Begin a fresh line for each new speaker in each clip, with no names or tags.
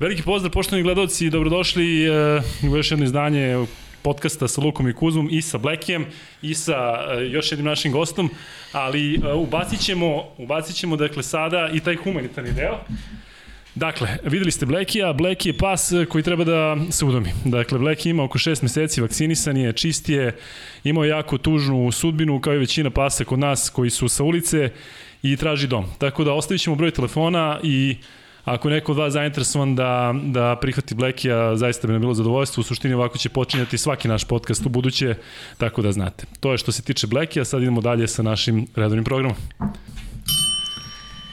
Veliki pozdrav poštovani gledalci i dobrodošli uh, u još jedno izdanje podcasta sa Lukom i Kuzmom i sa Blackijem i sa uh, još jednim našim gostom, ali uh, ubacit ćemo, ubacit ćemo dakle sada i taj humanitarni deo. Dakle, videli ste Blekija, Bleki je pas koji treba da se udomi. Dakle, Bleki ima oko 6 meseci, vakcinisan je, čist je, imao jako tužnu sudbinu kao i većina pasa kod nas koji su sa ulice i traži dom. Tako da ostavit ćemo broj telefona i Ako je neko od vas zainteresovan da, da prihvati Blekija, zaista bi nam bilo zadovoljstvo. U suštini ovako će počinjati svaki naš podcast u buduće, tako da znate. To je što se tiče Blekija, sad idemo dalje sa našim redovnim programom.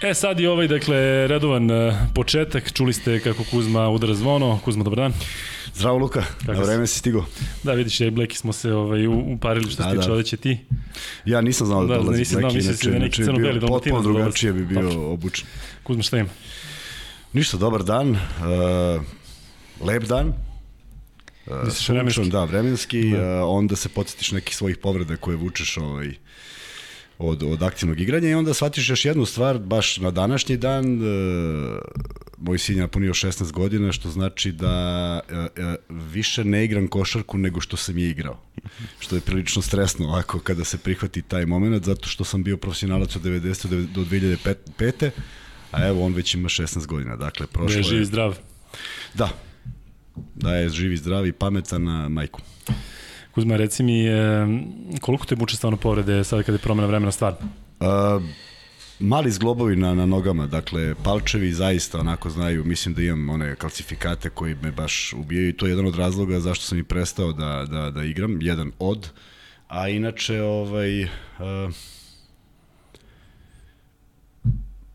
E sad je ovaj, dakle, redovan uh, početak. Čuli ste kako Kuzma udara zvono. Kuzma, dobar dan.
Zdravo Luka, kako na vreme si stigo.
Da, vidiš, ja i Bleki smo se ovaj, uparili što da, se tiče da. odeće ti.
Ja nisam znao da, da dolazi
Bleki, da neki crno-beli
Potpuno drugačije bi bio obučen.
Kuzma, šta ima?
Ništa, dobar dan, uh, lep dan.
Uh, sunčan, vremenski.
Da, vremenski, da. Uh, onda se podsjetiš nekih svojih povreda koje vučeš ovaj, od, od aktivnog igranja i onda shvatiš još jednu stvar, baš na današnji dan, uh, moj sin je napunio 16 godina, što znači da uh, uh, više ne igram košarku nego što sam je igrao. Što je prilično stresno ovako kada se prihvati taj moment, zato što sam bio profesionalac od 90. do 2005 a evo on već ima 16 godina, dakle prošlo
da je... živi zdrav.
Da, da je živi zdrav i pametan na majku.
Kuzma, reci mi, koliko te muče stvarno povrede sada kada je promena vremena stvarno?
Uh, mali zglobovi na, na nogama, dakle palčevi zaista onako znaju, mislim da imam one kalcifikate koji me baš ubijaju i to je jedan od razloga zašto sam i prestao da, da, da igram, jedan od, a inače ovaj, uh,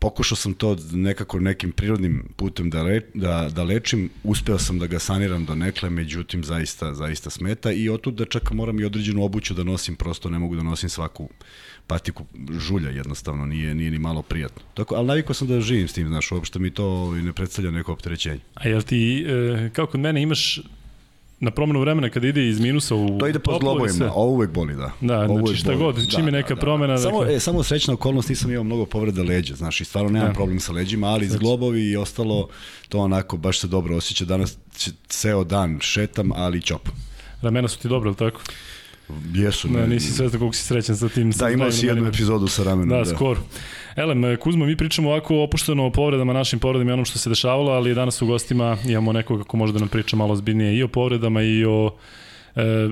pokušao sam to nekako nekim prirodnim putem da, le, da, da lečim, uspeo sam da ga saniram do nekle, međutim zaista, zaista smeta i otud da čak moram i određenu obuću da nosim, prosto ne mogu da nosim svaku patiku žulja jednostavno, nije, nije ni malo prijatno. Tako, ali navikao sam da živim s tim, znaš, uopšte mi to ne predstavlja neko opterećenje.
A jel ti, e, kao kod mene, imaš na promenu vremena kada ide iz minusa u
To ide po zglobovima, ovo uvek boli, da.
Da,
ovo
znači šta god, čim da, je neka da, da. promena.
Samo, dakle... e, samo srećna okolnost, nisam imao mnogo povreda leđa, znaš, i stvarno nemam da. problem sa leđima, ali znači. zglobovi i ostalo, to onako baš se dobro osjeća. Danas ceo dan šetam, ali čop.
Ramena su ti dobro, ili tako?
Jesu.
Ne, nisi svestan koliko si srećan sa tim.
Da, imao si jednu epizodu sa ramenom.
Da, da. skoro. Elem, Kuzma, mi pričamo ovako opušteno o povredama našim povredama i onom što se dešavalo, ali danas u gostima imamo nekoga ko može da nam priča malo zbiljnije i o povredama i o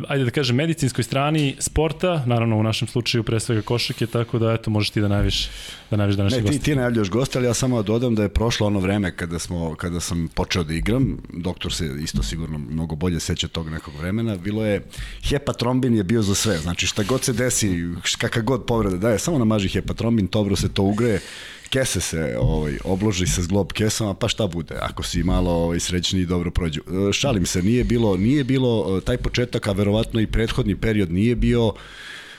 ajde da kažem, medicinskoj strani sporta, naravno u našem slučaju pre svega košake, tako da eto, možeš ti da najviš, da najviš današnji
gost. Ne, ti, ti najavljaš gosta, ali ja samo dodam da je prošlo ono vreme kada, smo, kada sam počeo da igram, doktor se isto sigurno mnogo bolje seća tog nekog vremena, bilo je, hepatrombin je bio za sve, znači šta god se desi, kakav god povreda daje, samo namaži hepatrombin, dobro se to ugreje, kese se ovaj, obloži se zglob kesama, pa šta bude, ako si malo ovaj, srećni i dobro prođu. E, šalim se, nije bilo, nije bilo e, taj početak, a verovatno i prethodni period nije bio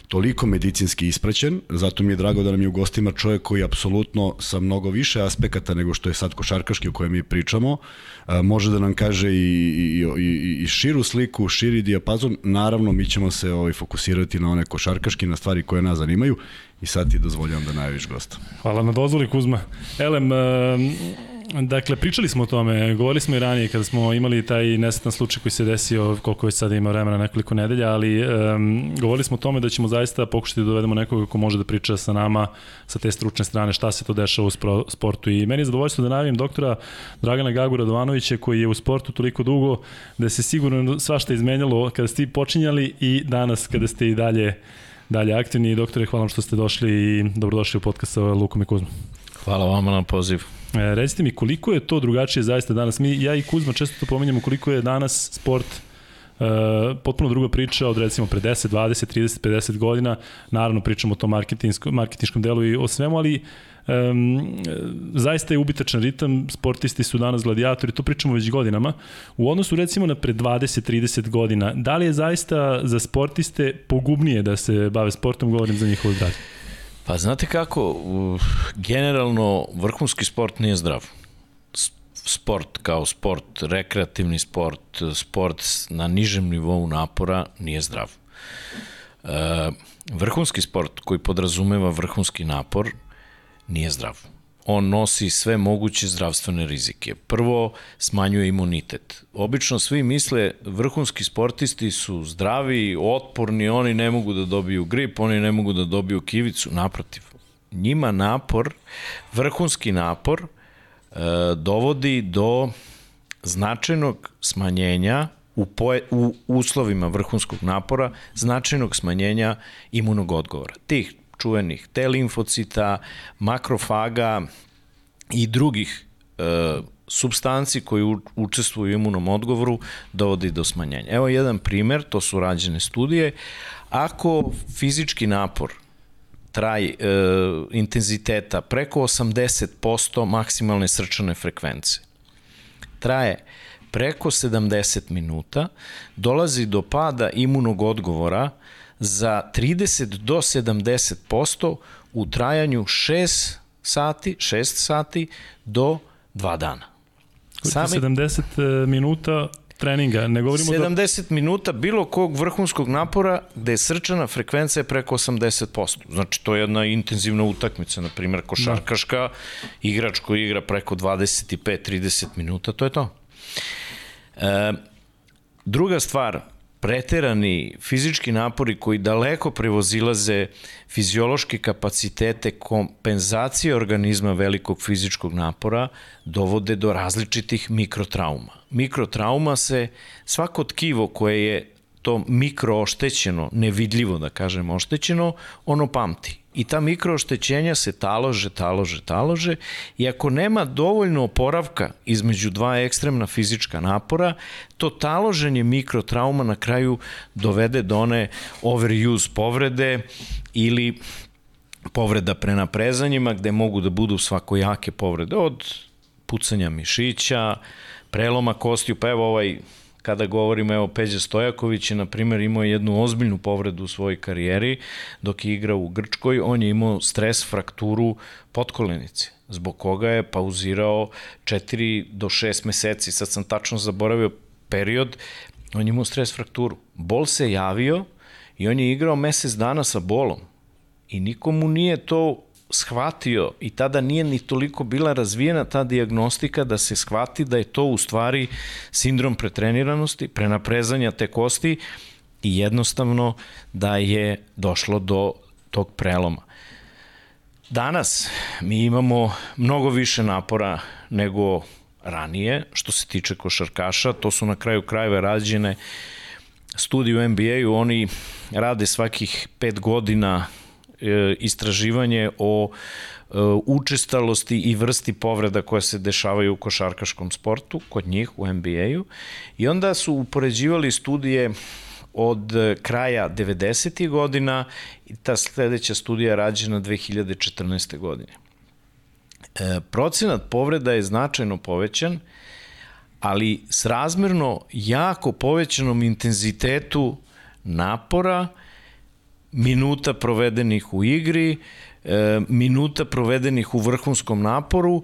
toliko medicinski ispraćen, zato mi je drago da nam je u gostima čovjek koji apsolutno sa mnogo više aspekata nego što je sad košarkaški o kojem mi pričamo, e, može da nam kaže i, i, i, i širu sliku, širi dijapazon, naravno mi ćemo se ovaj, fokusirati na one košarkaški, na stvari koje nas zanimaju i sad ti dozvoljam da najaviš gosta.
Hvala na dozvoli Kuzma. Elem, Dakle, pričali smo o tome, govorili smo i ranije kada smo imali taj nesetan slučaj koji se desio, koliko već sada ima vremena, nekoliko nedelja, ali um, govorili smo o tome da ćemo zaista pokušati da dovedemo nekoga ko može da priča sa nama sa te stručne strane šta se to dešava u sportu. I meni je zadovoljstvo da najavim doktora Dragana Gagu Radovanovića koji je u sportu toliko dugo da se sigurno svašta izmenjalo kada ste počinjali i danas kada ste i dalje dalje aktivni. Doktore, hvala vam što ste došli i dobrodošli u podcast sa Lukom i Kuzmom.
Hvala vama na poziv.
E, recite mi, koliko je to drugačije zaista danas? Mi, ja i Kuzma često to pominjamo, koliko je danas sport Uh, potpuno druga priča od recimo pre 10, 20, 30, 50 godina. Naravno pričamo o tom marketinškom delu i o svemu, ali um, zaista je ubitačan ritam, sportisti su danas gladijatori, to pričamo već godinama. U odnosu recimo na pre 20, 30 godina, da li je zaista za sportiste pogubnije da se bave sportom, govorim za njihovo zdravlje?
Pa znate kako, generalno vrhunski sport nije zdrav. Sport kao sport, rekreativni sport, sport na nižem nivou napora nije zdrav. E, vrhunski sport koji podrazumeva vrhunski napor nije zdrav. on nosi sve moguće zdravstvene rizike. Prvo, smanjuje imunitet. Obično svi misle vrhunski sportisti su zdravi, otporni, oni ne mogu da dobiju grip, oni ne mogu da dobiju kivicu, naprotiv. Njima napor, vrhunski napor, e, dovodi do značajnog smanjenja u, poje, u uslovima vrhunskog napora, značajnog smanjenja imunog odgovora. Tih čuvenih T limfocita, makrofaga i drugih e, substanci koji učestvuju u imunom odgovoru dovodi do smanjenja. Evo jedan primer, to su rađene studije. Ako fizički napor traj e, intenziteta preko 80% maksimalne srčane frekvence, traje preko 70 minuta, dolazi do pada imunog odgovora za 30 do 70% u trajanju 6 sati, 6 sati do 2 dana.
Sami... 70 e, minuta treninga, ne govorimo
70 da... minuta bilo kog vrhunskog napora gde je srčana frekvencija je preko 80%. Znači, to je jedna intenzivna utakmica, na primjer, košarkaška, da. igrač koji igra preko 25-30 minuta, to je to. E, druga stvar, preterani fizički napori koji daleko prevozilaze fiziološke kapacitete kompenzacije organizma velikog fizičkog napora dovode do različitih mikrotrauma. Mikrotrauma se svako tkivo koje je to mikro oštećeno, nevidljivo da kažem oštećeno, ono pamti. I ta mikrooštećenja se talože, talože, talože i ako nema dovoljno oporavka između dva ekstremna fizička napora, to taloženje mikrotrauma na kraju dovede do one overuse povrede ili povreda prenaprezanjima gde mogu da budu svakojake povrede od pucanja mišića, preloma kostiju, pa evo ovaj kada govorimo, evo, Peđa Stojaković je, na primjer, imao jednu ozbiljnu povredu u svojoj karijeri dok je igrao u Grčkoj, on je imao stres frakturu potkolenice, zbog koga je pauzirao 4 do 6 meseci, sad sam tačno zaboravio period, on je imao stres frakturu. Bol se javio i on je igrao mesec dana sa bolom i nikomu nije to shvatio i tada nije ni toliko bila razvijena ta diagnostika da se shvati da je to u stvari sindrom pretreniranosti, prenaprezanja te kosti i jednostavno da je došlo do tog preloma. Danas mi imamo mnogo više napora nego ranije što se tiče košarkaša, to su na kraju krajeva rađene studije u NBA-u, oni rade svakih pet godina istraživanje o e, učestalosti i vrsti povreda koje se dešavaju u košarkaškom sportu, kod njih u NBA-u, i onda su upoređivali studije od kraja 90. godina i ta sledeća studija rađena 2014. godine. E, procenat povreda je značajno povećan, ali srazmerno jako povećanom intenzitetu napora minuta provedenih u igri, e, minuta provedenih u vrhunskom naporu,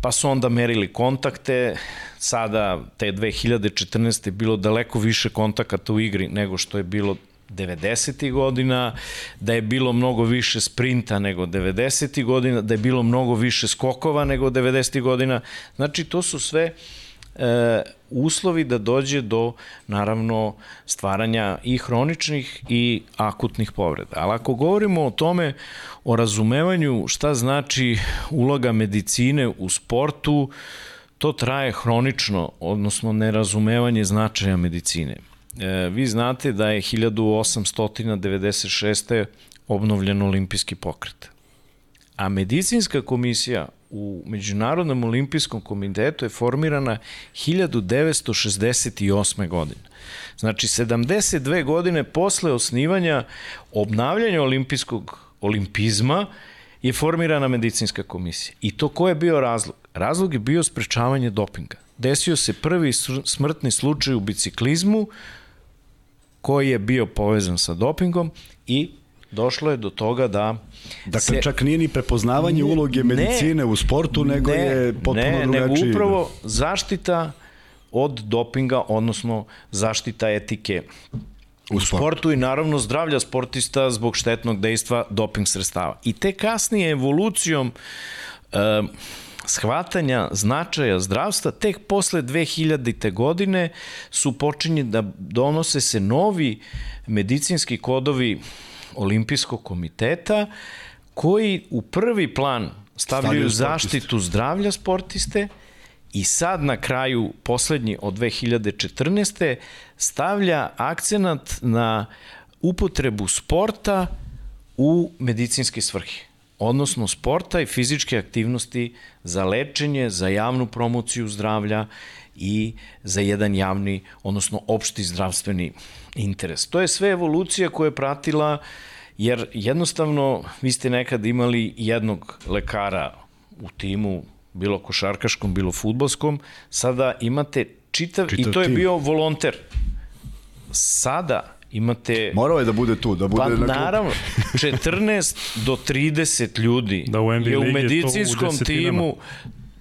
pa su onda merili kontakte, sada te 2014. je bilo daleko više kontakata u igri nego što je bilo 90. godina, da je bilo mnogo više sprinta nego 90. godina, da je bilo mnogo više skokova nego 90. godina. Znači, to su sve e, uslovi da dođe do, naravno, stvaranja i hroničnih i akutnih povreda. Ali ako govorimo o tome, o razumevanju šta znači uloga medicine u sportu, to traje hronično, odnosno nerazumevanje značaja medicine. E, vi znate da je 1896. obnovljen olimpijski pokret. A medicinska komisija u Međunarodnom olimpijskom komitetu je formirana 1968. godine. Znači, 72 godine posle osnivanja obnavljanja olimpijskog olimpizma je formirana medicinska komisija. I to ko je bio razlog? Razlog je bio sprečavanje dopinga. Desio se prvi smrtni slučaj u biciklizmu koji je bio povezan sa dopingom i došlo je do toga da
Dakle, se, čak nije ni prepoznavanje ne, uloge medicine ne, u sportu, nego ne, je potpuno ne, drugačiji.
Nego upravo zaštita od dopinga, odnosno zaštita etike u sportu. sportu i naravno zdravlja sportista zbog štetnog dejstva doping sredstava. I te kasnije evolucijom e, shvatanja značaja zdravstva, tek posle 2000. godine su počinje da donose se novi medicinski kodovi olimpijskog komiteta koji u prvi plan stavljaju, zaštitu zdravlja sportiste i sad na kraju, poslednji od 2014. stavlja akcenat na upotrebu sporta u medicinske svrhe odnosno sporta i fizičke aktivnosti za lečenje, za javnu promociju zdravlja i za jedan javni, odnosno opšti zdravstveni interes. To je sve evolucija koja je pratila, jer jednostavno vi ste nekad imali jednog lekara u timu, bilo košarkaškom, bilo futbolskom, sada imate čitav, čitav i to je tim. bio volonter. Sada imate...
Morao je da bude tu, da bude
pa,
na
naravno, 14 do 30 ljudi
da u je
u medicinskom
to u
timu,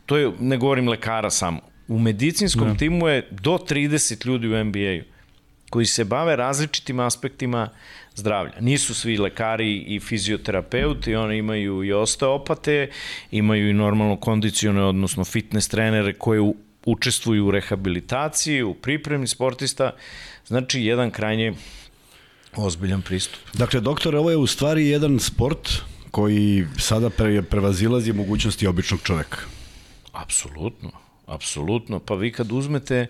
to je, ne govorim lekara samo, u medicinskom da. timu je do 30 ljudi u NBA-u koji se bave različitim aspektima zdravlja. Nisu svi lekari i fizioterapeuti, oni imaju i osteopate, imaju i normalno kondicione, odnosno fitness trenere koje učestvuju u rehabilitaciji, u pripremi sportista. Znači, jedan krajnje ozbiljan pristup.
Dakle, doktor, ovo je u stvari jedan sport koji sada pre, prevazilazi mogućnosti običnog čoveka.
Apsolutno, apsolutno. Pa vi kad uzmete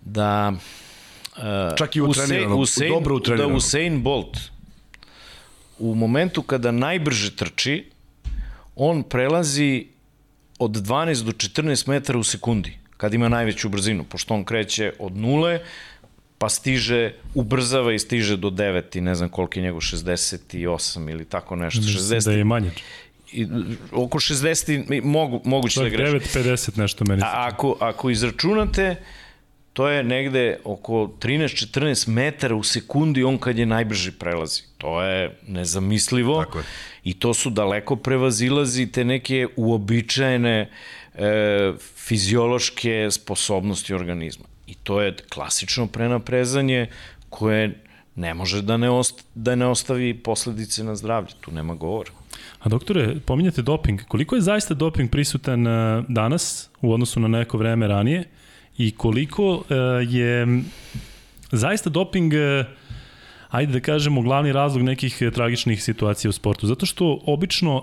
da
uh, čak i utrenirano, Usain, dobro utrenirano.
Da Usain Bolt u momentu kada najbrže trči, on prelazi od 12 do 14 metara u sekundi, kad ima najveću brzinu, pošto on kreće od nule, pa stiže, ubrzava i stiže do 9 i ne znam koliko je njegov, 68 ili tako nešto. 60.
Da je manje.
I, oko 60 mogu, moguće da greš.
9.50 nešto meni.
A ako, ako izračunate, to je negde oko 13-14 metara u sekundi on kad je najbrži prelazi. To je nezamislivo Tako je. i to su daleko prevazilazi te neke uobičajene e, fiziološke sposobnosti organizma. I to je klasično prenaprezanje koje ne može da ne, ost, da ne ostavi posledice na zdravlje. Tu nema govora.
A doktore, pominjate doping. Koliko je zaista doping prisutan e, danas u odnosu na neko vreme ranije i koliko uh, je zaista doping uh, ajde da kažemo, glavni razlog nekih tragičnih situacija u sportu. Zato što obično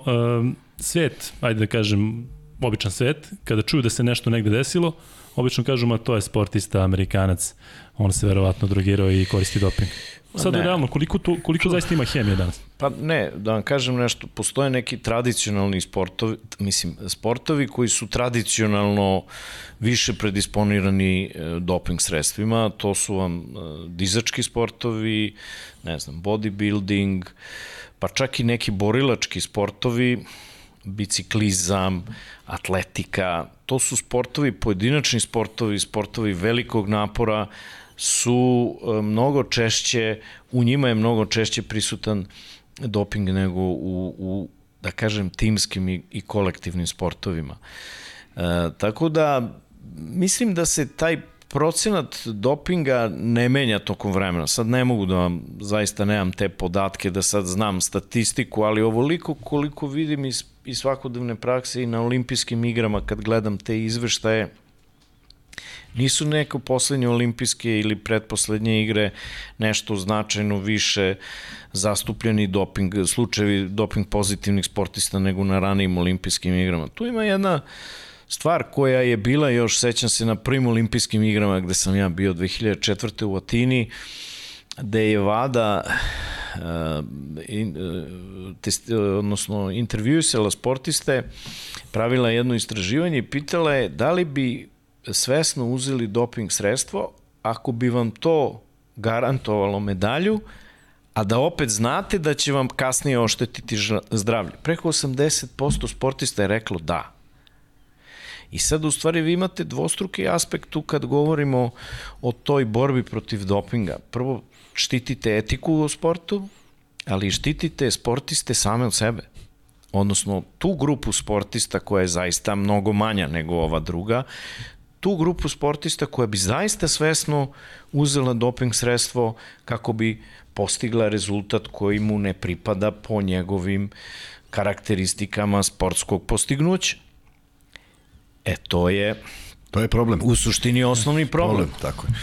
svet, ajde da kažem, običan svet, kada čuju da se nešto negde desilo, obično kažu, ma to je sportista, amerikanac, on se verovatno drogirao i koristi doping. Sad ne. realno, koliko, tu, koliko zaista ima hemije danas?
Pa ne, da vam kažem nešto, postoje neki tradicionalni sportovi, mislim, sportovi koji su tradicionalno više predisponirani e, doping sredstvima, to su vam e, dizački sportovi, ne znam, bodybuilding, pa čak i neki borilački sportovi, biciklizam, atletika, to su sportovi, pojedinačni sportovi, sportovi velikog napora, su e, mnogo češće, u njima je mnogo češće prisutan doping nego u, u da kažem, timskim i, i kolektivnim sportovima. E, tako da, mislim da se taj procenat dopinga ne menja tokom vremena. Sad ne mogu da vam, zaista nemam te podatke da sad znam statistiku, ali ovoliko koliko vidim iz, iz svakodnevne prakse i na olimpijskim igrama kad gledam te izveštaje, nisu neko poslednje olimpijske ili pretposlednje igre nešto značajno više zastupljeni doping, slučajevi doping pozitivnih sportista nego na ranijim olimpijskim igrama. Tu ima jedna stvar koja je bila još, sećam se na prvim olimpijskim igrama gde sam ja bio 2004. u Atini, gde je Vada in, uh, test, uh, odnosno intervjuisala sportiste, pravila jedno istraživanje i pitala je da li bi svesno uzeli doping sredstvo ako bi vam to garantovalo medalju, a da opet znate da će vam kasnije oštetiti zdravlje. Preko 80% sportista je reklo da. I sad u stvari vi imate dvostruki aspekt tu kad govorimo o toj borbi protiv dopinga. Prvo, štitite etiku u sportu, ali štitite sportiste same od sebe. Odnosno, tu grupu sportista koja je zaista mnogo manja nego ova druga, tu grupu sportista koja bi zaista svesno uzela doping sredstvo kako bi postigla rezultat koji mu ne pripada po njegovim karakteristikama sportskog postignuća. E, to je
To je problem.
u suštini osnovni problem.
Problem, tako je.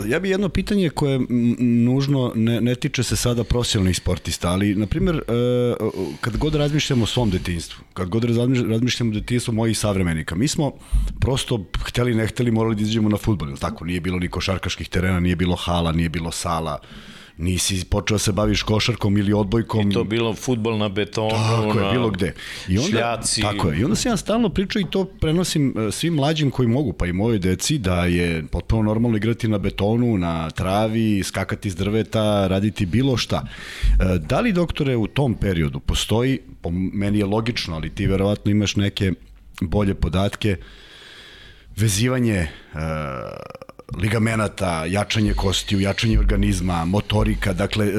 Uh, ja bi jedno pitanje koje nužno ne, ne tiče se sada profesionalnih sportista, ali, na primjer, uh, kad god razmišljamo o svom detinstvu, kad god razmišljamo o detinstvu mojih savremenika, mi smo prosto, hteli ne hteli, morali da izađemo na futbol, ili tako? Nije bilo ni košarkaških terena, nije bilo hala, nije bilo sala, nisi počeo da se baviš košarkom ili odbojkom.
I to bilo futbol na betonu,
Tako
na
je, bilo gde. I onda,
šljaci.
Tako je. I onda sam ja stalno pričao i to prenosim e, svim mlađim koji mogu, pa i mojoj deci, da je potpuno normalno igrati na betonu, na travi, skakati iz drveta, raditi bilo šta. E, Da li, doktore, u tom periodu postoji, po meni je logično, ali ti verovatno imaš neke bolje podatke, vezivanje uh, ligamenata, jačanje kostiju, jačanje organizma, motorika, dakle, e, e,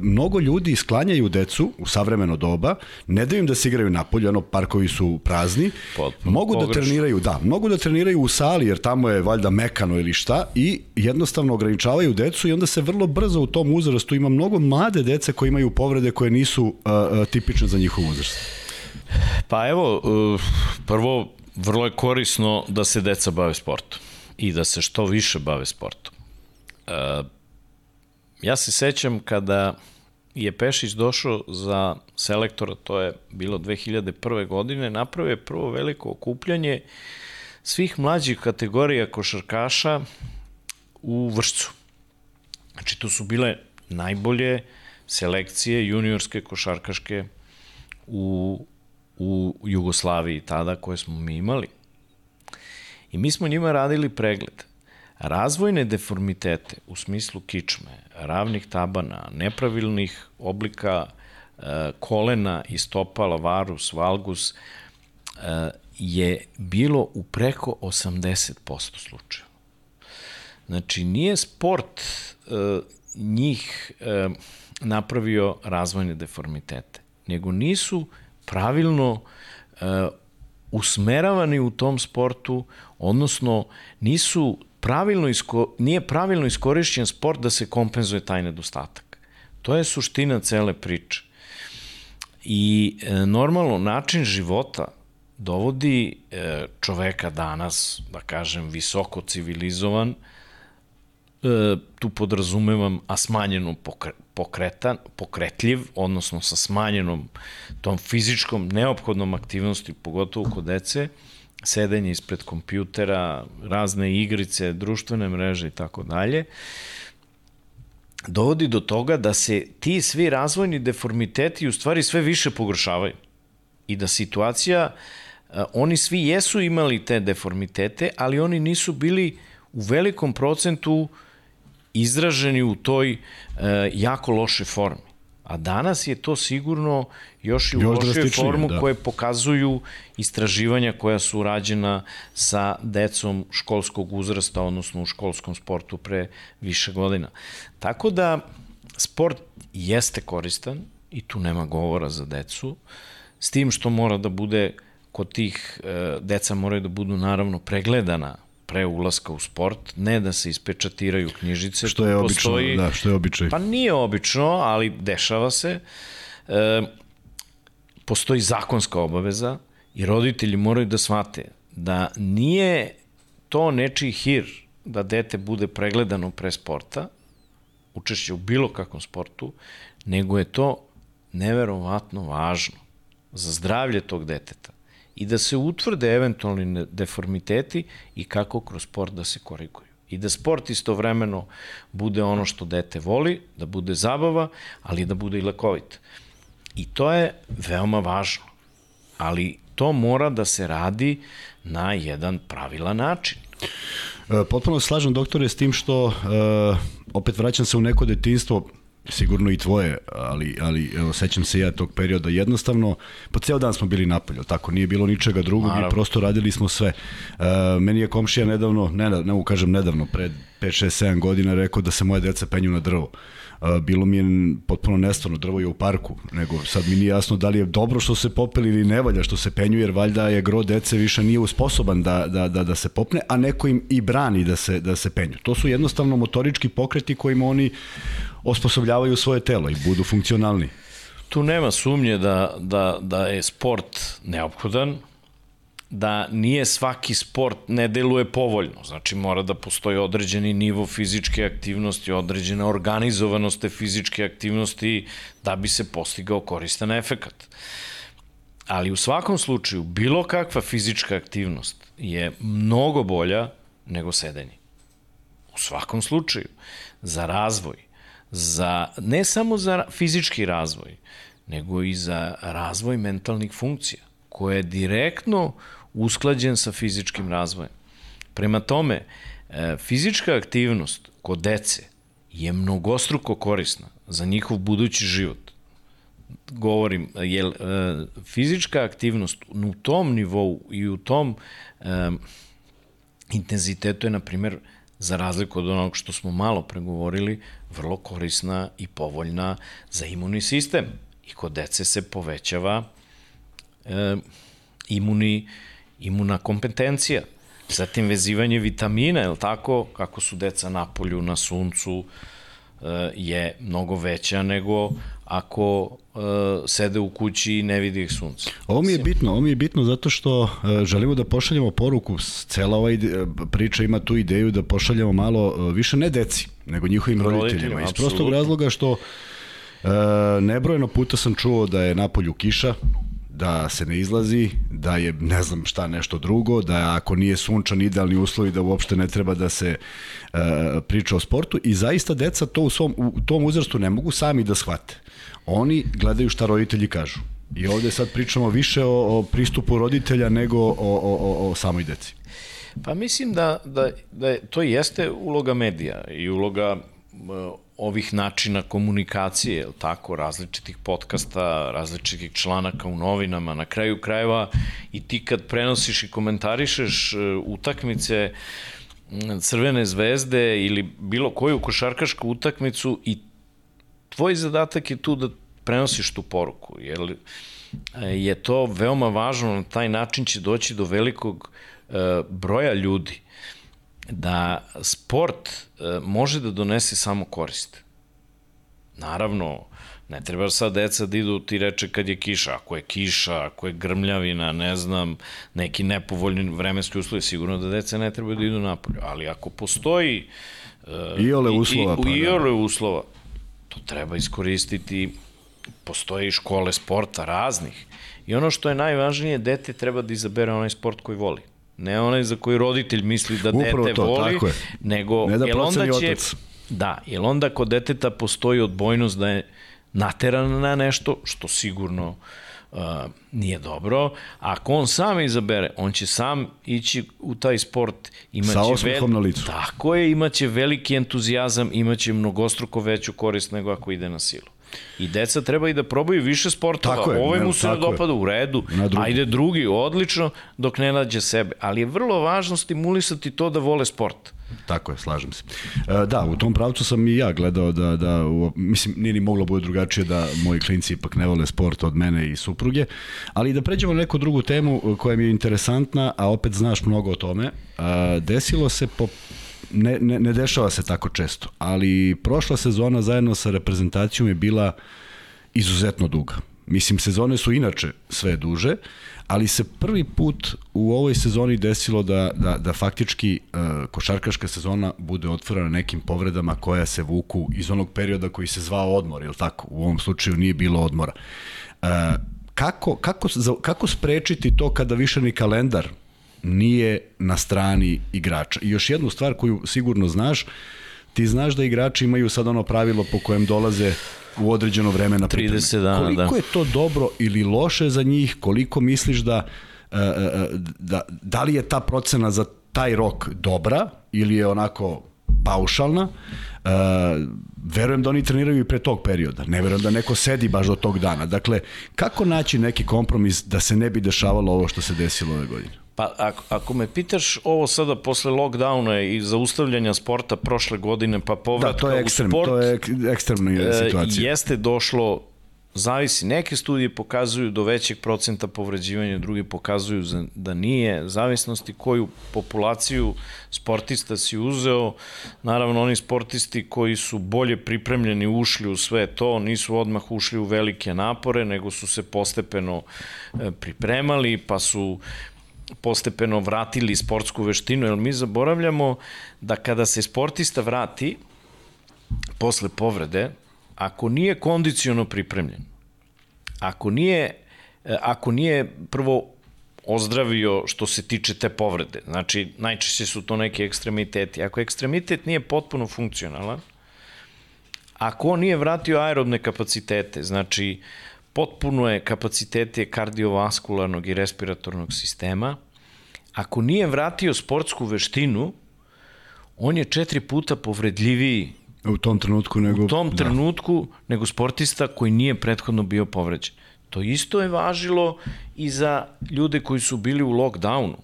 mnogo ljudi sklanjaju decu u savremeno doba, ne daju im da se igraju napolje, ono, parkovi su prazni,
Potpuno
mogu da
pogrešno.
treniraju, da, mogu da treniraju u sali, jer tamo je valjda mekano ili šta, i jednostavno ograničavaju decu i onda se vrlo brzo u tom uzrastu ima mnogo mlade dece koje imaju povrede koje nisu uh, tipične za njihov uzrast.
Pa evo, prvo, vrlo je korisno da se deca bave sportom i da se što više bave sportom. Uh, ja se sećam kada je Pešić došao za selektora, to je bilo 2001. godine, napravio je prvo veliko okupljanje svih mlađih kategorija košarkaša u Vršcu. Znači, to su bile najbolje selekcije juniorske košarkaške u, u Jugoslaviji tada koje smo mi imali. I mi smo njima radili pregled. Razvojne deformitete u smislu kičme, ravnih tabana, nepravilnih oblika e, kolena i stopala, varus, valgus, e, je bilo u preko 80% slučajeva. Znači, nije sport e, njih napravio razvojne deformitete, nego nisu pravilno usmeravani u tom sportu, odnosno nisu pravilno isko, nije pravilno iskorišćen sport da se kompenzuje taj nedostatak. To je suština cele priče. I e, normalno način života dovodi e, čoveka danas, da kažem, visoko civilizovan, e, tu podrazumevam, a smanjeno pokre, pokretan, pokretljiv, odnosno sa smanjenom tom fizičkom neophodnom aktivnosti, pogotovo kod dece, sedenje ispred kompjutera, razne igrice, društvene mreže i tako dalje, dovodi do toga da se ti svi razvojni deformiteti u stvari sve više pogoršavaju. I da situacija, e, oni svi jesu imali te deformitete, ali oni nisu bili u velikom procentu izraženi u toj e, jako loše formi. A danas je to sigurno još i u lošoj formu
da.
koje pokazuju istraživanja koja su rađena sa decom školskog uzrasta, odnosno u školskom sportu pre više godina. Tako da sport jeste koristan i tu nema govora za decu, s tim što mora da bude kod tih e, deca moraju da budu naravno pregledana pre ulaska u sport, ne da se ispečatiraju knjižice.
Što je obično, da, što je običaj.
Pa nije obično, ali dešava se. E, postoji zakonska obaveza i roditelji moraju da shvate da nije to nečiji hir da dete bude pregledano pre sporta, učešće u bilo kakvom sportu, nego je to neverovatno važno za zdravlje tog deteta i da se utvrde eventualni deformiteti i kako kroz sport da se koriguju. I da sport istovremeno bude ono što dete voli, da bude zabava, ali da bude i lekovit. I to je veoma važno. Ali to mora da se radi na jedan pravilan način.
E, Potpuno slažem, doktore, s tim što, e, opet vraćam se u neko detinstvo, sigurno i tvoje, ali, ali evo, sećam se ja tog perioda, jednostavno, po ceo dan smo bili napolje, tako, nije bilo ničega drugog
Naravno.
i prosto radili smo sve. E, meni je komšija nedavno, ne, ne mogu kažem nedavno, pre 5, 6, 7 godina rekao da se moje deca penju na drvo. Bilo mi je potpuno nestvarno, drvo je u parku, nego sad mi nije jasno da li je dobro što se popeli ili ne valja što se penju, jer valjda je gro dece više nije usposoban da, da, da, da se popne, a neko im i brani da se, da se penju. To su jednostavno motorički pokreti kojima oni osposobljavaju svoje telo i budu funkcionalni.
Tu nema sumnje da, da, da je sport neophodan, da nije svaki sport ne deluje povoljno. Znači mora da postoji određeni nivo fizičke aktivnosti, određena organizovanost te fizičke aktivnosti da bi se postigao koristan efekat. Ali u svakom slučaju bilo kakva fizička aktivnost je mnogo bolja nego sedenje. U svakom slučaju. Za razvoj. Za, ne samo za fizički razvoj, nego i za razvoj mentalnih funkcija, koje je direktno usklađen sa fizičkim razvojem. Prema tome, e, fizička aktivnost kod dece je mnogostruko korisna za njihov budući život. Govorim, jer e, fizička aktivnost u tom nivou i u tom e, intenzitetu je, na primjer, za razliku od onog što smo malo pregovorili, vrlo korisna i povoljna za imunni sistem. I kod dece se povećava e, imuni, imuna kompetencija. Zatim vezivanje vitamina, je tako, kako su deca na polju, na suncu, e, je mnogo veća nego ako uh, sede u kući i ne vidi ih sunce.
Ovo mi je bitno, ovo mi je bitno zato što uh, želimo da pošaljemo poruku, cela ova ide, priča ima tu ideju da pošaljemo malo uh, više ne deci, nego njihovim roditeljima. roditeljima iz prostog razloga što uh, nebrojeno puta sam čuo da je napolju kiša, da se ne izlazi, da je ne znam šta nešto drugo, da ako nije sunčan idealni uslovi da uopšte ne treba da se uh, priča o sportu i zaista deca to u, svom, u tom uzrastu ne mogu sami da shvate. Oni gledaju šta roditelji kažu. I ovde sad pričamo više o, o pristupu roditelja nego o, o, o, o samoj deci.
Pa mislim da, da, da to jeste uloga medija i uloga ovih načina komunikacije, je tako, različitih podcasta, različitih članaka u novinama, na kraju krajeva i ti kad prenosiš i komentarišeš e, utakmice Crvene zvezde ili bilo koju košarkašku utakmicu i tvoj zadatak je tu da prenosiš tu poruku, jer e, je to veoma važno, na taj način će doći do velikog e, broja ljudi da sport e, može da donese samo korist. Naravno, ne treba sad deca da idu ti reče kad je kiša. Ako je kiša, ako je grmljavina, ne znam, neki nepovoljni vremenski uslovi, sigurno da deca ne treba da idu napolje. Ali ako postoji...
Uh, iole uslova.
I, i, pa, iole da. uslova. To treba iskoristiti. Postoje i škole sporta raznih. I ono što je najvažnije, dete treba da izabere onaj sport koji voli. Ne onaj za koji roditelj misli da Upravo dete to, voli, tako je. nego
ne da
jel onda će,
otac.
Da, jer onda kod deteta postoji odbojnost da je nateran na nešto, što sigurno uh, nije dobro. Ako on sam izabere, on će sam ići u taj sport.
Imaće Sa osmehom na licu.
Tako je, imaće veliki entuzijazam, imaće mnogostruko veću korist nego ako ide na silu. I deca treba i da probaju više sportova. Tako je, Ovo mu se ne dopada u redu, ajde drugi, odlično, dok ne nađe sebe. Ali je vrlo važno stimulisati to da vole sport.
Tako je, slažem se. E, da, u tom pravcu sam i ja gledao da, da u, mislim, nije ni moglo bude drugačije da moji klinci ipak ne vole sport od mene i supruge, ali da pređemo na neku drugu temu koja mi je interesantna, a opet znaš mnogo o tome. E, desilo se po ne, ne, ne dešava se tako često, ali prošla sezona zajedno sa reprezentacijom je bila izuzetno duga. Mislim, sezone su inače sve duže, ali se prvi put u ovoj sezoni desilo da, da, da faktički uh, košarkaška sezona bude otvorena nekim povredama koja se vuku iz onog perioda koji se zvao odmor, ili tako? U ovom slučaju nije bilo odmora. Uh, kako, kako, kako sprečiti to kada više ni kalendar nije na strani igrača. I još jednu stvar koju sigurno znaš, ti znaš da igrači imaju sad ono pravilo po kojem dolaze u određeno vreme na pripreme.
30 dana,
koliko
da.
je to dobro ili loše za njih, koliko misliš da, e, e, e, da, da li je ta procena za taj rok dobra ili je onako paušalna. Uh, verujem da oni treniraju i pre tog perioda. Ne verujem da neko sedi baš do tog dana. Dakle, kako naći neki kompromis da se ne bi dešavalo ovo što se desilo ove godine?
Pa ako, ako me pitaš ovo sada posle lockdowna i zaustavljanja sporta prošle godine pa povratka
da, to je ekstrem,
u sport,
to je ekstremna situacija.
Jeste došlo zavisi. Neke studije pokazuju do većeg procenta povređivanja, drugi pokazuju da nije. Zavisnosti koju populaciju sportista si uzeo, naravno oni sportisti koji su bolje pripremljeni ušli u sve to, nisu odmah ušli u velike napore, nego su se postepeno e, pripremali, pa su postepeno vratili sportsku veštinu, jer mi zaboravljamo da kada se sportista vrati posle povrede, ako nije kondiciono pripremljen, ako nije, e, ako nije prvo ozdravio što se tiče te povrede, znači najčešće su to neki ekstremiteti, ako ekstremitet nije potpuno funkcionalan, ako on nije vratio aerobne kapacitete, znači potpuno je kapacitete kardiovaskularnog i respiratornog sistema, ako nije vratio sportsku veštinu, on je četiri puta povredljiviji
U tom trenutku nego...
U tom da. trenutku da. nego sportista koji nije prethodno bio povređen. To isto je važilo i za ljude koji su bili u lockdownu.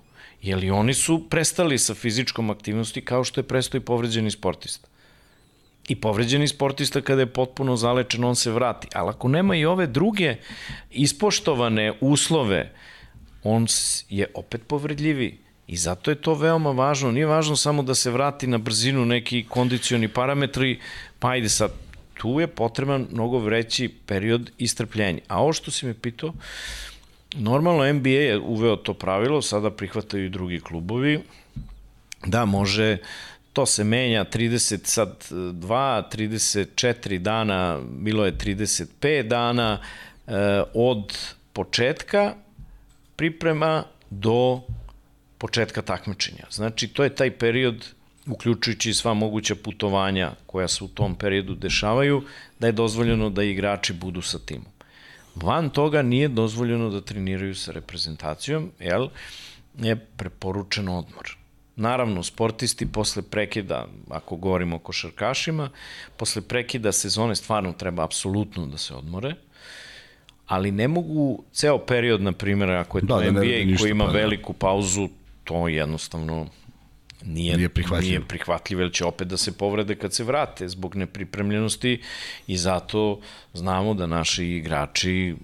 Jer i oni su prestali sa fizičkom aktivnosti kao što je prestao i povređeni sportista. I povređeni sportista kada je potpuno zalečen, on se vrati. Ali ako nema i ove druge ispoštovane uslove, on je opet povredljiviji. I zato je to veoma važno. Nije važno samo da se vrati na brzinu neki kondicioni parametri, pa ajde sad, tu je potreban mnogo vreći period istrpljenja. A ovo što si me pitao, normalno NBA je uveo to pravilo, sada prihvataju i drugi klubovi, da može to se menja 30 sad 2, 34 dana, bilo je 35 dana e, od početka priprema do početka takmičenja. Znači, to je taj period, uključujući sva moguća putovanja koja se u tom periodu dešavaju, da je dozvoljeno da igrači budu sa timom. Van toga nije dozvoljeno da treniraju sa reprezentacijom, jel, je preporučen odmor. Naravno, sportisti posle prekida, ako govorimo o košarkašima, posle prekida sezone stvarno treba apsolutno da se odmore, ali ne mogu ceo period, na primjer, ako je to da, NBA da koji ima pa, da. veliku pauzu, to jednostavno nije, nije prihvatljivo. nije prihvatljivo, jer će opet da se povrede kad se vrate zbog nepripremljenosti i zato znamo da naši igrači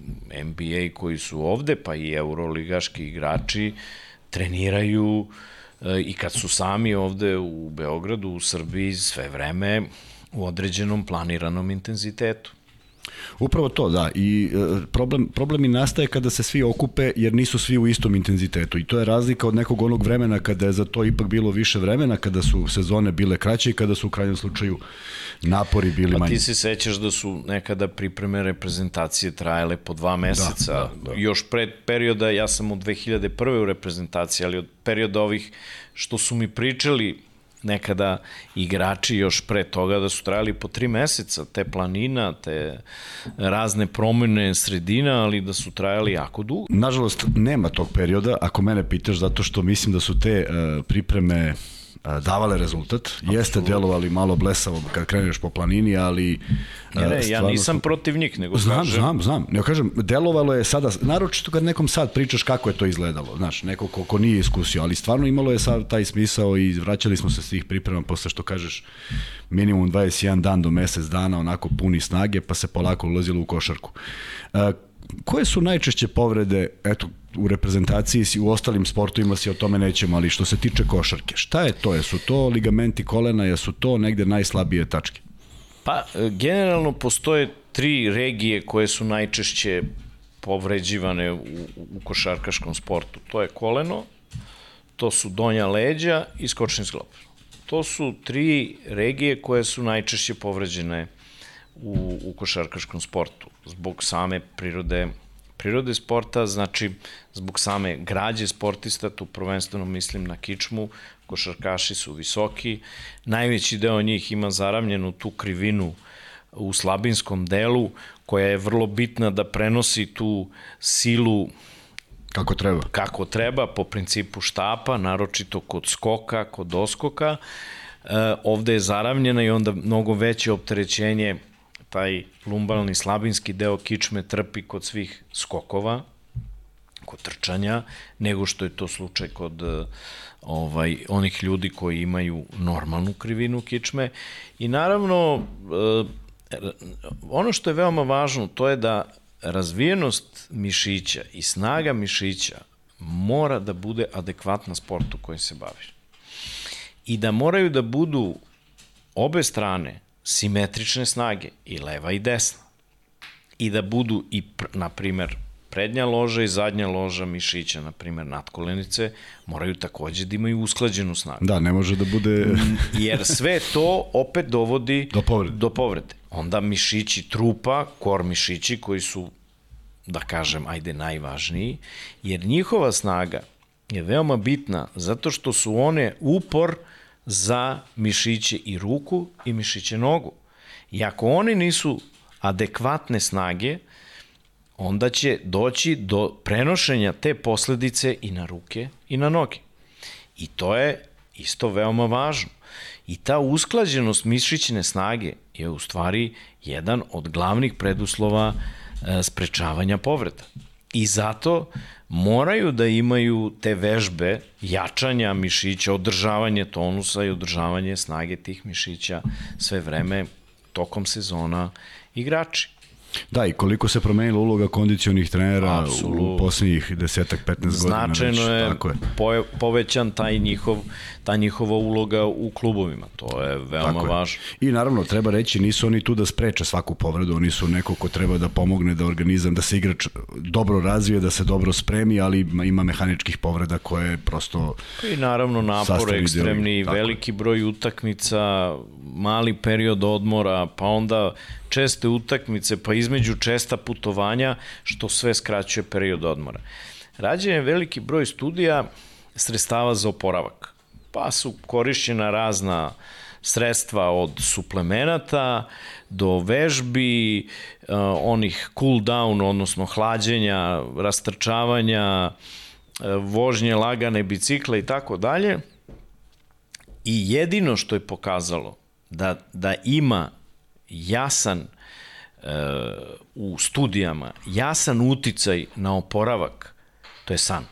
NBA koji su ovde, pa i euroligaški igrači treniraju e, i kad su sami ovde u Beogradu, u Srbiji, sve vreme u određenom planiranom intenzitetu.
Upravo to, da. I e, problem, problem i nastaje kada se svi okupe jer nisu svi u istom intenzitetu. I to je razlika od nekog onog vremena kada je za to ipak bilo više vremena, kada su sezone bile kraće i kada su u krajnjem slučaju napori bili manji.
Pa ti se sećaš da su nekada pripreme reprezentacije trajale po dva meseca. Da, da, da. Još pred perioda, ja sam u 2001. u reprezentaciji, ali od perioda ovih što su mi pričali nekada igrači još pre toga da su trajali po tri meseca, te planina, te razne promene sredina, ali da su trajali jako dugo.
Nažalost, nema tog perioda, ako mene pitaš, zato što mislim da su te uh, pripreme davale rezultat. Absolutno. Jeste delovali malo blesavo kad kreneš po planini, ali...
Ne, ne, ja nisam su... protiv njih, nego
znam,
kažem...
Znam, znam, Ne kažem, delovalo je sada, naročito kad nekom sad pričaš kako je to izgledalo, znaš, neko ko, ko nije iskusio, ali stvarno imalo je sad taj smisao i vraćali smo se s tih priprema posle što kažeš minimum 21 dan do mesec dana, onako puni snage, pa se polako ulazilo u košarku. Uh, koje su najčešće povrede, eto, u reprezentaciji si, u ostalim sportovima si o tome nećemo, ali što se tiče košarke, šta je to? Jesu to ligamenti kolena, jesu to negde najslabije tačke?
Pa, generalno postoje tri regije koje su najčešće povređivane u, u košarkaškom sportu. To je koleno, to su donja leđa i skočni zglob. To su tri regije koje su najčešće povređene u, u košarkaškom sportu zbog same prirode prirode sporta, znači zbog same građe sportista, tu prvenstveno mislim na kičmu, košarkaši su visoki, najveći deo njih ima zaravljenu tu krivinu u slabinskom delu, koja je vrlo bitna da prenosi tu silu
Kako treba.
Kako treba, po principu štapa, naročito kod skoka, kod doskoka. E, ovde je zaravljena i onda mnogo veće opterećenje taj lumbalni slabinski deo kičme trpi kod svih skokova, kod trčanja, nego što je to slučaj kod eh, ovaj onih ljudi koji imaju normalnu krivinu kičme i naravno eh, ono što je veoma važno, to je da razvijenost mišića i snaga mišića mora da bude adekvatna sportu kojim se baviš. I da moraju da budu obe strane simetrične snage, i leva i desna. I da budu i, na primer, prednja loža i zadnja loža mišića, na primer natkolenice, moraju takođe da imaju usklađenu snagu.
Da, ne može da bude...
Jer sve to opet dovodi
do povrede.
do povrede. Onda mišići trupa, kor mišići koji su, da kažem, ajde najvažniji, jer njihova snaga je veoma bitna zato što su one upor za mišiće i ruku i mišiće nogu. I ako oni nisu adekvatne snage, onda će doći do prenošenja te posledice i na ruke i na noge. I to je isto veoma važno. I ta usklađenost mišićne snage je u stvari jedan od glavnih preduslova e, sprečavanja povreda. I zato moraju da imaju te vežbe jačanja mišića, održavanje tonusa i održavanje snage tih mišića sve vreme tokom sezona igrači.
Da, i koliko se promenila uloga kondicionih trenera Absolut. u poslednjih desetak, 15 godina.
Značajno je, tako je po, povećan taj njihov, ta njihova uloga u klubovima. To je veoma tako važno.
Je. I naravno, treba reći, nisu oni tu da spreče svaku povredu, oni su neko ko treba da pomogne da organizam, da se igrač dobro razvije, da se dobro spremi, ali ima mehaničkih povreda koje prosto...
I naravno napor ekstremni, veliki broj utakmica, mali period odmora, pa onda česte utakmice, pa između česta putovanja, što sve skraćuje period odmora. Rađen je veliki broj studija sredstava za oporavak, pa su korišćena razna sredstva od suplemenata do vežbi, uh, onih cool down, odnosno hlađenja, rastrčavanja, uh, vožnje lagane bicikla i tako dalje. I jedino što je pokazalo da, da ima jasan e, u studijama, jasan uticaj na oporavak, to je san.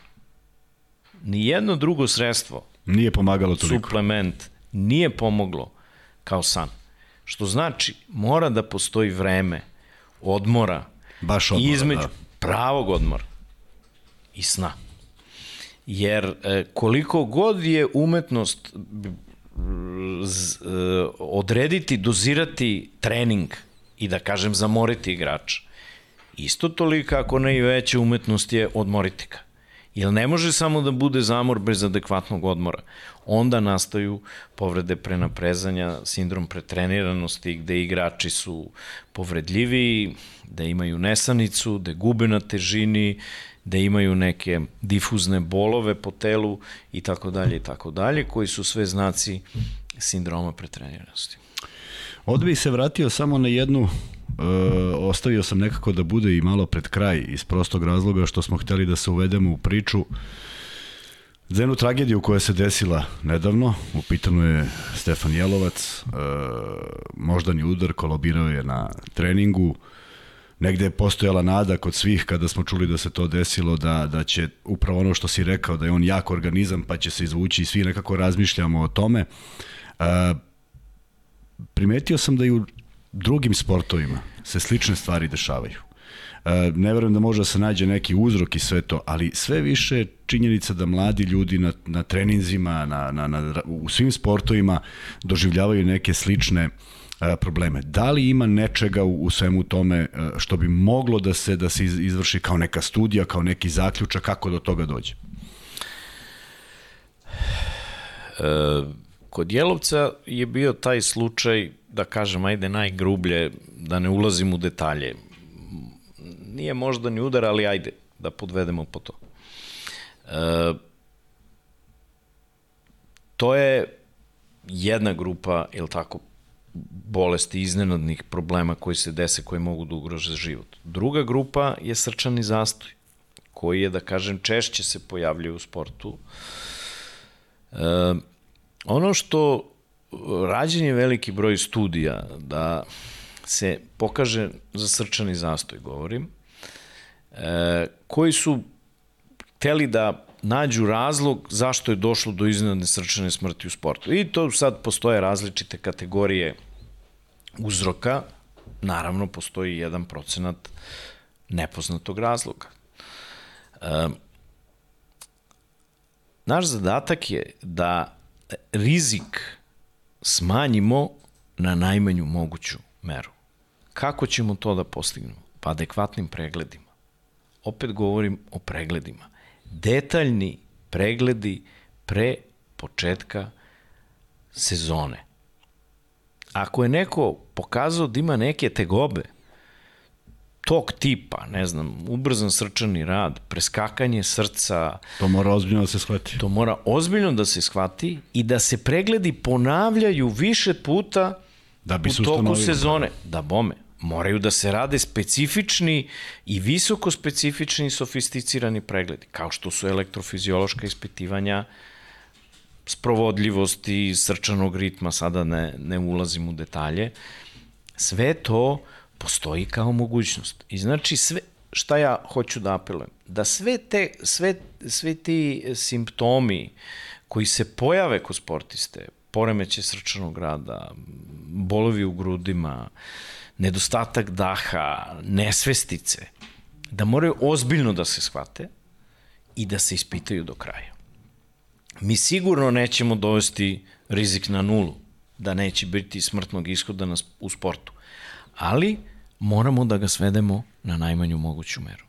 Nijedno drugo sredstvo
nije pomagalo toliko.
Suplement nije pomoglo kao san. Što znači, mora da postoji vreme odmora,
Baš odmora,
između
da.
pravog odmora i sna. Jer e, koliko god je umetnost z, e, odrediti, dozirati trening i da kažem zamoriti igrača. Isto toliko ako ne i veća umetnost je odmoriti ga. Jer ne može samo da bude zamor bez adekvatnog odmora. Onda nastaju povrede prenaprezanja, sindrom pretreniranosti gde igrači su povredljiviji, da imaju nesanicu, da gube na težini, da imaju neke difuzne bolove po telu i tako dalje i tako dalje, koji su sve znaci sindroma pretreniranosti.
Ovde bih se vratio samo na jednu E, ostavio sam nekako da bude i malo pred kraj iz prostog razloga što smo hteli da se uvedemo u priču za jednu tragediju koja se desila nedavno. U pitanju je Stefan Jelovac, e, moždani udar, kolobirao je na treningu. Negde je postojala nada kod svih kada smo čuli da se to desilo, da, da će upravo ono što si rekao, da je on jak organizam pa će se izvući i svi nekako razmišljamo o tome. E, primetio sam da i u drugim sportovima se slične stvari dešavaju. E, ne verujem da može da se nađe neki uzrok i sve to, ali sve više činjenica da mladi ljudi na, na treninzima, na, na, na, u svim sportovima doživljavaju neke slične probleme. Da li ima nečega u, u svemu tome e, što bi moglo da se da se izvrši kao neka studija, kao neki zaključak, kako do toga dođe?
E, kod Jelovca je bio taj slučaj da kažem, ajde najgrublje, da ne ulazim u detalje. Nije možda ni udar, ali ajde, da podvedemo po to. E, to je jedna grupa, ili tako, bolesti, iznenadnih problema koji se dese, koji mogu da ugrože život. Druga grupa je srčani zastoj, koji je, da kažem, češće se pojavljaju u sportu. E, ono što rađen je veliki broj studija da se pokaže za srčani zastoj, govorim, e, koji su teli da nađu razlog zašto je došlo do iznenadne srčane smrti u sportu. I to sad postoje različite kategorije uzroka, naravno postoji jedan procenat nepoznatog razloga. Naš zadatak je da rizik smanjimo na najmanju moguću meru. Kako ćemo to da postignemo? Pa adekvatnim pregledima. Opet govorim o pregledima. Detaljni pregledi pre početka sezone. Ako je neko pokazao da ima neke tegobe, tog tipa, ne znam, ubrzan srčani rad, preskakanje srca...
To mora ozbiljno da se shvati.
To mora ozbiljno da se shvati i da se pregledi ponavljaju više puta
da bi
u toku sezone. Da bome, moraju da se rade specifični i visoko specifični i sofisticirani pregledi, kao što su elektrofiziološka ispitivanja, sprovodljivosti, srčanog ritma, sada ne, ne ulazim u detalje. Sve to postoji kao mogućnost. I znači sve, šta ja hoću da apelujem? Da sve, te, sve, sve ti simptomi koji se pojave kod sportiste, poremeće srčanog rada, bolovi u grudima, nedostatak daha, nesvestice, da moraju ozbiljno da se shvate i da se ispitaju do kraja. Mi sigurno nećemo dovesti rizik na nulu, da neće biti smrtnog ishoda na, u sportu. Ali moramo da ga svedemo na najmanju moguću meru.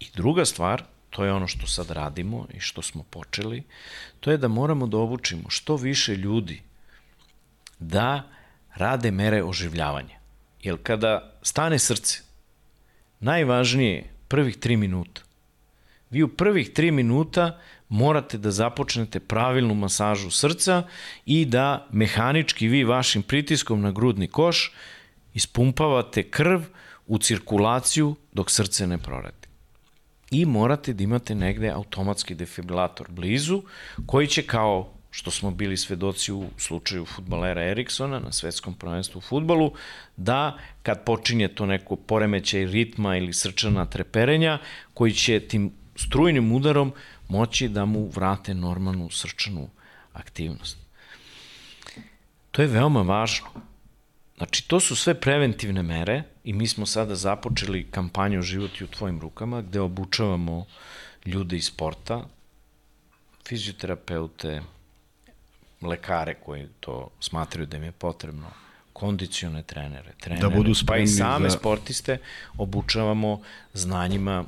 I druga stvar, to je ono što sad radimo i što smo počeli, to je da moramo da obučimo što više ljudi da rade mere oživljavanja. Jer kada stane srce, najvažnije je prvih tri minuta. Vi u prvih tri minuta morate da započnete pravilnu masažu srca i da mehanički vi vašim pritiskom na grudni koš ispumpavate krv u cirkulaciju dok srce ne proradi. I morate da imate negde automatski defibrilator blizu koji će kao što smo bili svedoci u slučaju futbalera Eriksona na svetskom prvenstvu u futbalu, da kad počinje to neko poremećaj ritma ili srčana treperenja, koji će tim strujnim udarom moći da mu vrate normalnu srčanu aktivnost. To je veoma važno. Znači, to su sve preventivne mere i mi smo sada započeli kampanju Životi u tvojim rukama, gde obučavamo ljude iz sporta, fizioterapeute, lekare koji to smatraju da im je potrebno, kondicione trenere, trenere, da budu pa i same za... sportiste obučavamo znanjima,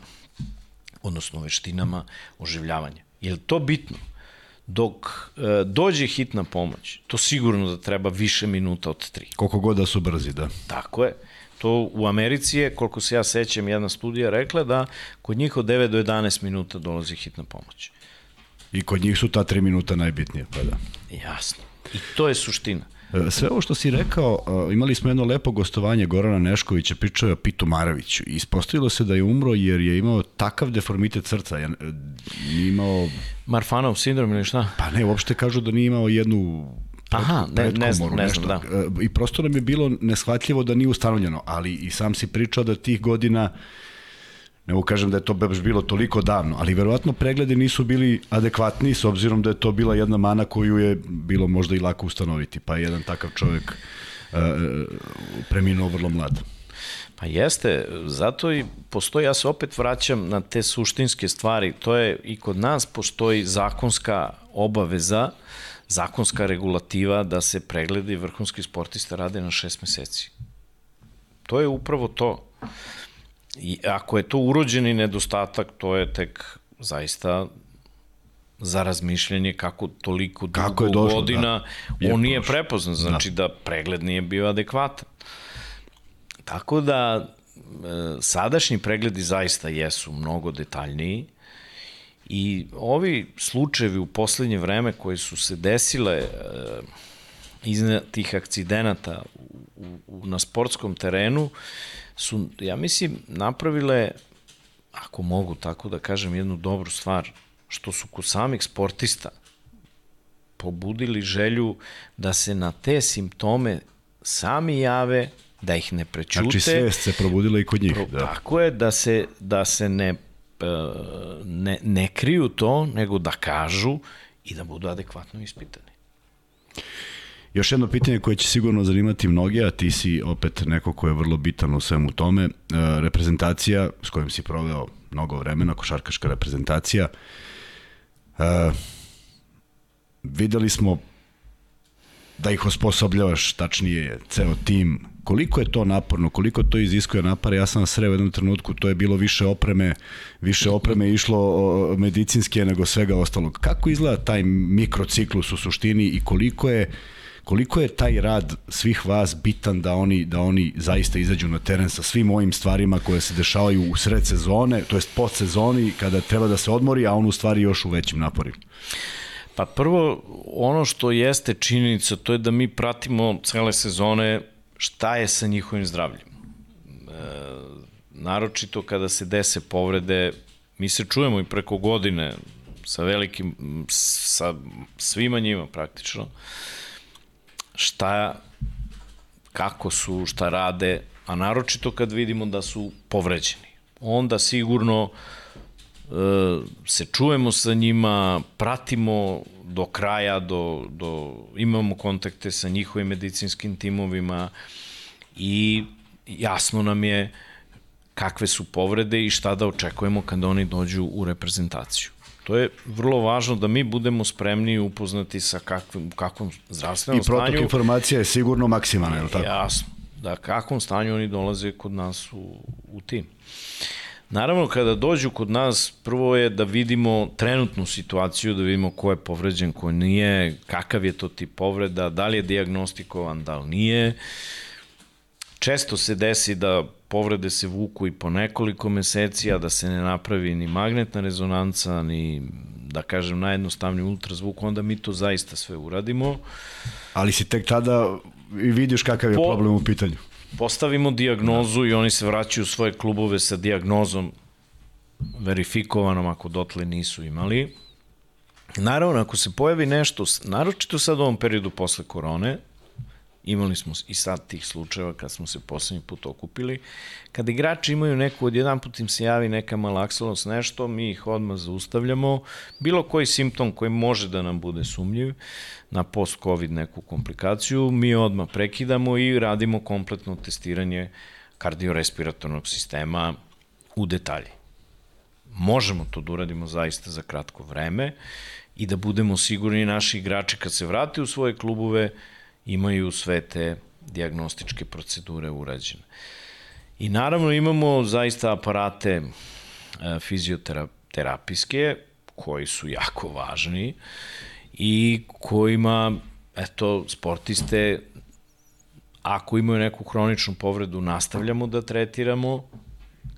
odnosno veštinama oživljavanja. Je li to bitno? Dok e, dođe hitna pomoć, to sigurno da treba više minuta od tri.
Koliko god da su brzi, da.
Tako je. To u Americi je, koliko se ja sećam, jedna studija rekla da kod njih od 9 do 11 minuta dolazi hitna pomoć.
I kod njih su ta 3 minuta najbitnije, pa da.
Jasno. I to je suština.
E, sve ovo što si rekao, e, imali smo jedno lepo gostovanje Gorana Neškovića, pričao je o Pitu Maraviću ispostavilo se da je umro jer je imao takav deformitet srca, je imao...
Marfanov sindrom ili šta?
Pa ne, uopšte kažu da nije imao jednu
Aha, ne, ne znam, ne znam, da.
E, I prosto nam je bilo neshvatljivo da nije ustanovljeno, ali i sam si pričao da tih godina mogu kažem da je to baš bilo toliko davno, ali verovatno pregledi nisu bili adekvatni s obzirom da je to bila jedna mana koju je bilo možda i lako ustanoviti, pa je jedan takav čovjek uh, preminuo vrlo mlad.
Pa jeste, zato i postoji, ja se opet vraćam na te suštinske stvari, to je i kod nas postoji zakonska obaveza, zakonska regulativa da se pregledi vrhunski sportista rade na šest meseci. To je upravo to. I ako je to urođeni nedostatak, to je tek zaista za razmišljanje kako toliko dugo kako je došlo, godina da. je on nije prepoznan, znači da. da pregled nije bio adekvatan. Tako da e, sadašnji pregledi zaista jesu mnogo detaljniji i ovi slučajevi u poslednje vreme koji su se desile e, iz tih akcidenata u, u, na sportskom terenu su, ja mislim, napravile, ako mogu tako da kažem, jednu dobru stvar, što su kod samih sportista pobudili želju da se na te simptome sami jave, da ih ne prećute.
Znači svest se probudila i kod njih. Pro,
da. Tako je, da se, da se ne, e, ne, ne kriju to, nego da kažu i da budu adekvatno ispitani.
Još jedno pitanje koje će sigurno zanimati mnoge, a ti si opet neko ko je vrlo bitan u svemu tome, e, reprezentacija s kojom si proveo mnogo vremena, košarkaška reprezentacija. E, videli smo da ih osposobljavaš, tačnije ceo tim. Koliko je to naporno, koliko to iziskuje napara? Ja sam sreo u jednom trenutku, to je bilo više opreme, više opreme išlo medicinske nego svega ostalog. Kako izgleda taj mikrociklus u suštini i koliko je koliko je taj rad svih vas bitan da oni da oni zaista izađu na teren sa svim ovim stvarima koje se dešavaju u sred sezone, to jest pod sezoni kada treba da se odmori, a on u stvari još u većim naporima.
Pa prvo, ono što jeste činjenica, to je da mi pratimo cele sezone šta je sa njihovim zdravljem. E, naročito kada se dese povrede, mi se čujemo i preko godine sa velikim, sa svima njima praktično, šta, kako su, šta rade, a naročito kad vidimo da su povređeni. Onda sigurno E, se čujemo sa njima, pratimo do kraja, do, do, imamo kontakte sa njihovim medicinskim timovima i jasno nam je kakve su povrede i šta da očekujemo kada oni dođu u reprezentaciju. To je vrlo važno da mi budemo spremni i upoznati sa kakvim, kakvom zdravstvenom stanju.
I protok informacija je sigurno maksimalna, je li tako?
Jasno, da kakvom stanju oni dolaze kod nas u, u tim. Naravno, kada dođu kod nas, prvo je da vidimo trenutnu situaciju, da vidimo ko je povređen, ko nije, kakav je to tip povreda, da li je diagnostikovan, da li nije. Često se desi da povrede se vuku i po nekoliko meseci, a da se ne napravi ni magnetna rezonanca, ni, da kažem, najjednostavniji ultrazvuk, onda mi to zaista sve uradimo.
Ali si tek tada i vidiš kakav je po, problem u pitanju
postavimo diagnozu i oni se vraćaju u svoje klubove sa diagnozom verifikovanom ako dotle nisu imali. Naravno, ako se pojavi nešto, naročito sad u ovom periodu posle korone, imali smo i sad tih slučajeva kad smo se poslednji put okupili, kada igrači imaju neku, odjedan put im se javi neka malakselost, nešto, mi ih odmah zaustavljamo, bilo koji simptom koji može da nam bude sumnjiv, na post-covid neku komplikaciju, mi odmah prekidamo i radimo kompletno testiranje kardiorespiratornog sistema u detalji. Možemo to da uradimo zaista za kratko vreme i da budemo sigurni naši igrači kad se vrate u svoje klubove imaju sve te diagnostičke procedure urađene. I naravno imamo zaista aparate e, fizioterapijske koji su jako važni i kojima, eto, sportiste, ako imaju neku hroničnu povredu, nastavljamo da tretiramo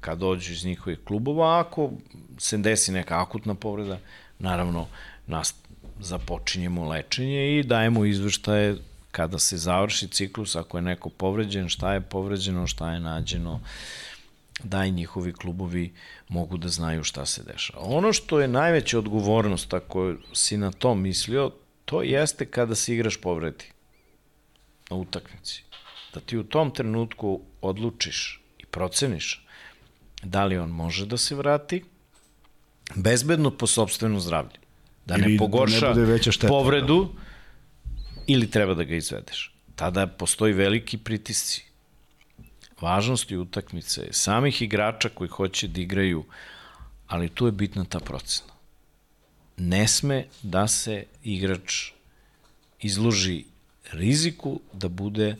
kad dođu iz njihovih klubova, ako se desi neka akutna povreda, naravno nas započinjemo lečenje i dajemo izveštaje kada se završi ciklus, ako je neko povređen, šta je povređeno, šta je nađeno, da i njihovi klubovi mogu da znaju šta se dešava. Ono što je najveća odgovornost, ako si na to mislio, to jeste kada se igraš povredi na utakmici. Da ti u tom trenutku odlučiš i proceniš da li on može da se vrati, bezbedno po sobstveno zdravlje. Da Ili ne pogorša da ne šteta, povredu da. Ili treba da ga izvedeš. Tada postoji veliki pritisci važnosti utakmice, samih igrača koji hoće da igraju, ali tu je bitna ta procena. Ne sme da se igrač izloži riziku da bude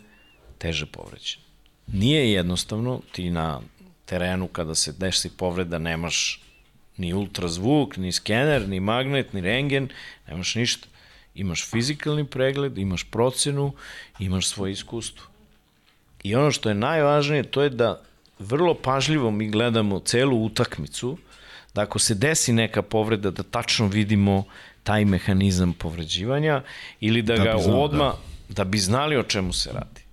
teže povređen. Nije jednostavno, ti na terenu kada se desi povreda nemaš ni ultrazvuk, ni skener, ni magnet, ni rengen, nemaš ništa. Imaš fizikalni pregled, imaš procenu, imaš svoje iskustvo. I ono što je najvažnije, to je da vrlo pažljivo mi gledamo celu utakmicu, da ako se desi neka povreda, da tačno vidimo taj mehanizam povređivanja ili da, da ga znao, odma da. da bi znali o čemu se radi.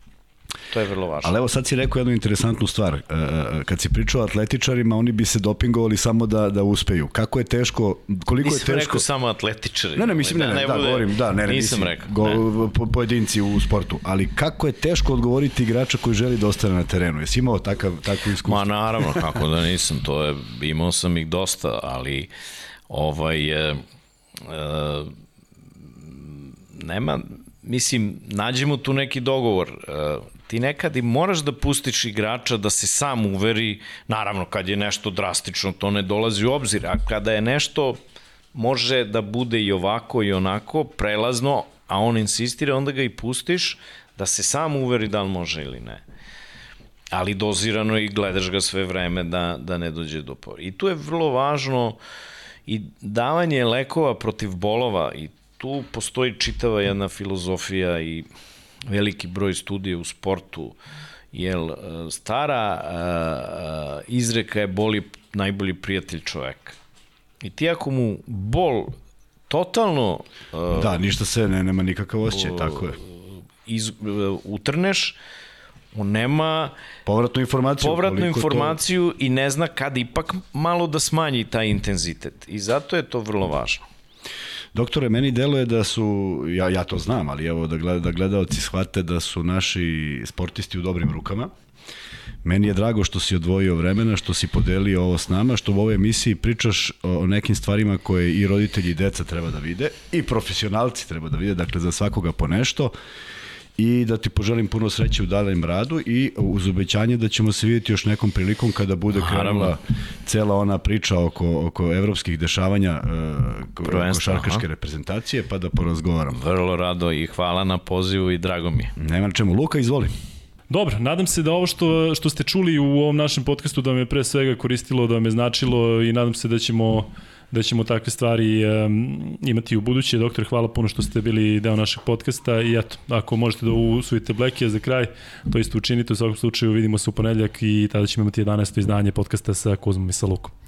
To je vrlo važno.
Ali evo sad si rekao jednu interesantnu stvar. E, e, kad si pričao o atletičarima, oni bi se dopingovali samo da, da uspeju. Kako je teško, koliko
nisam
je teško...
rekao samo atletičari.
Ne, ne, mislim, ne, ne, ne, da, bude... govorim, da, ne, ne,
nisam mislim, rekao.
Go, po, pojedinci u sportu. Ali kako je teško odgovoriti igrača koji želi da ostane na terenu? Jesi imao takav, takvu iskustvo?
Ma naravno, kako da nisam, to je, imao sam ih dosta, ali ovaj, e, e, nema, mislim, nađemo tu neki dogovor. E, ti nekad i moraš da pustiš igrača da se sam uveri, naravno kad je nešto drastično, to ne dolazi u obzir, a kada je nešto može da bude i ovako i onako, prelazno, a on insistira, onda ga i pustiš da se sam uveri da li može ili ne. Ali dozirano i gledaš ga sve vreme da, da ne dođe do por. I tu je vrlo važno i davanje lekova protiv bolova i tu postoji čitava jedna filozofija i veliki broj studija u sportu, jel, stara uh, izreka je boli najbolji prijatelj čoveka. I ti ako mu bol totalno...
Da, ništa se ne, nema nikakav osjećaj, uh, tako je.
Iz, utrneš, on nema
povratnu informaciju,
povratnu informaciju to... i ne zna kad ipak malo da smanji taj intenzitet. I zato je to vrlo važno.
Doktore, meni deluje da su, ja, ja to znam, ali evo da, gleda, da gledalci shvate da su naši sportisti u dobrim rukama. Meni je drago što si odvojio vremena, što si podelio ovo s nama, što u ovoj emisiji pričaš o nekim stvarima koje i roditelji i deca treba da vide, i profesionalci treba da vide, dakle za svakoga po nešto i da ti poželim puno sreće u daljem radu i uz obećanje da ćemo se vidjeti još nekom prilikom kada bude krenula cela ona priča oko, oko evropskih dešavanja uh, košarkaške reprezentacije, pa da porazgovaram.
Vrlo rado i hvala na pozivu i drago mi.
Nema na čemu. Luka, izvoli.
Dobro, nadam se da ovo što, što ste čuli u ovom našem podcastu da me pre svega koristilo, da me značilo i nadam se da ćemo da ćemo takve stvari um, imati u buduće. Doktor, hvala puno što ste bili deo našeg podcasta i eto, ako možete da usvojite Blackija za kraj, to isto učinite. U svakom slučaju vidimo se u ponedljak i tada ćemo imati 11. izdanje podcasta sa Kuzmom i sa Lukom.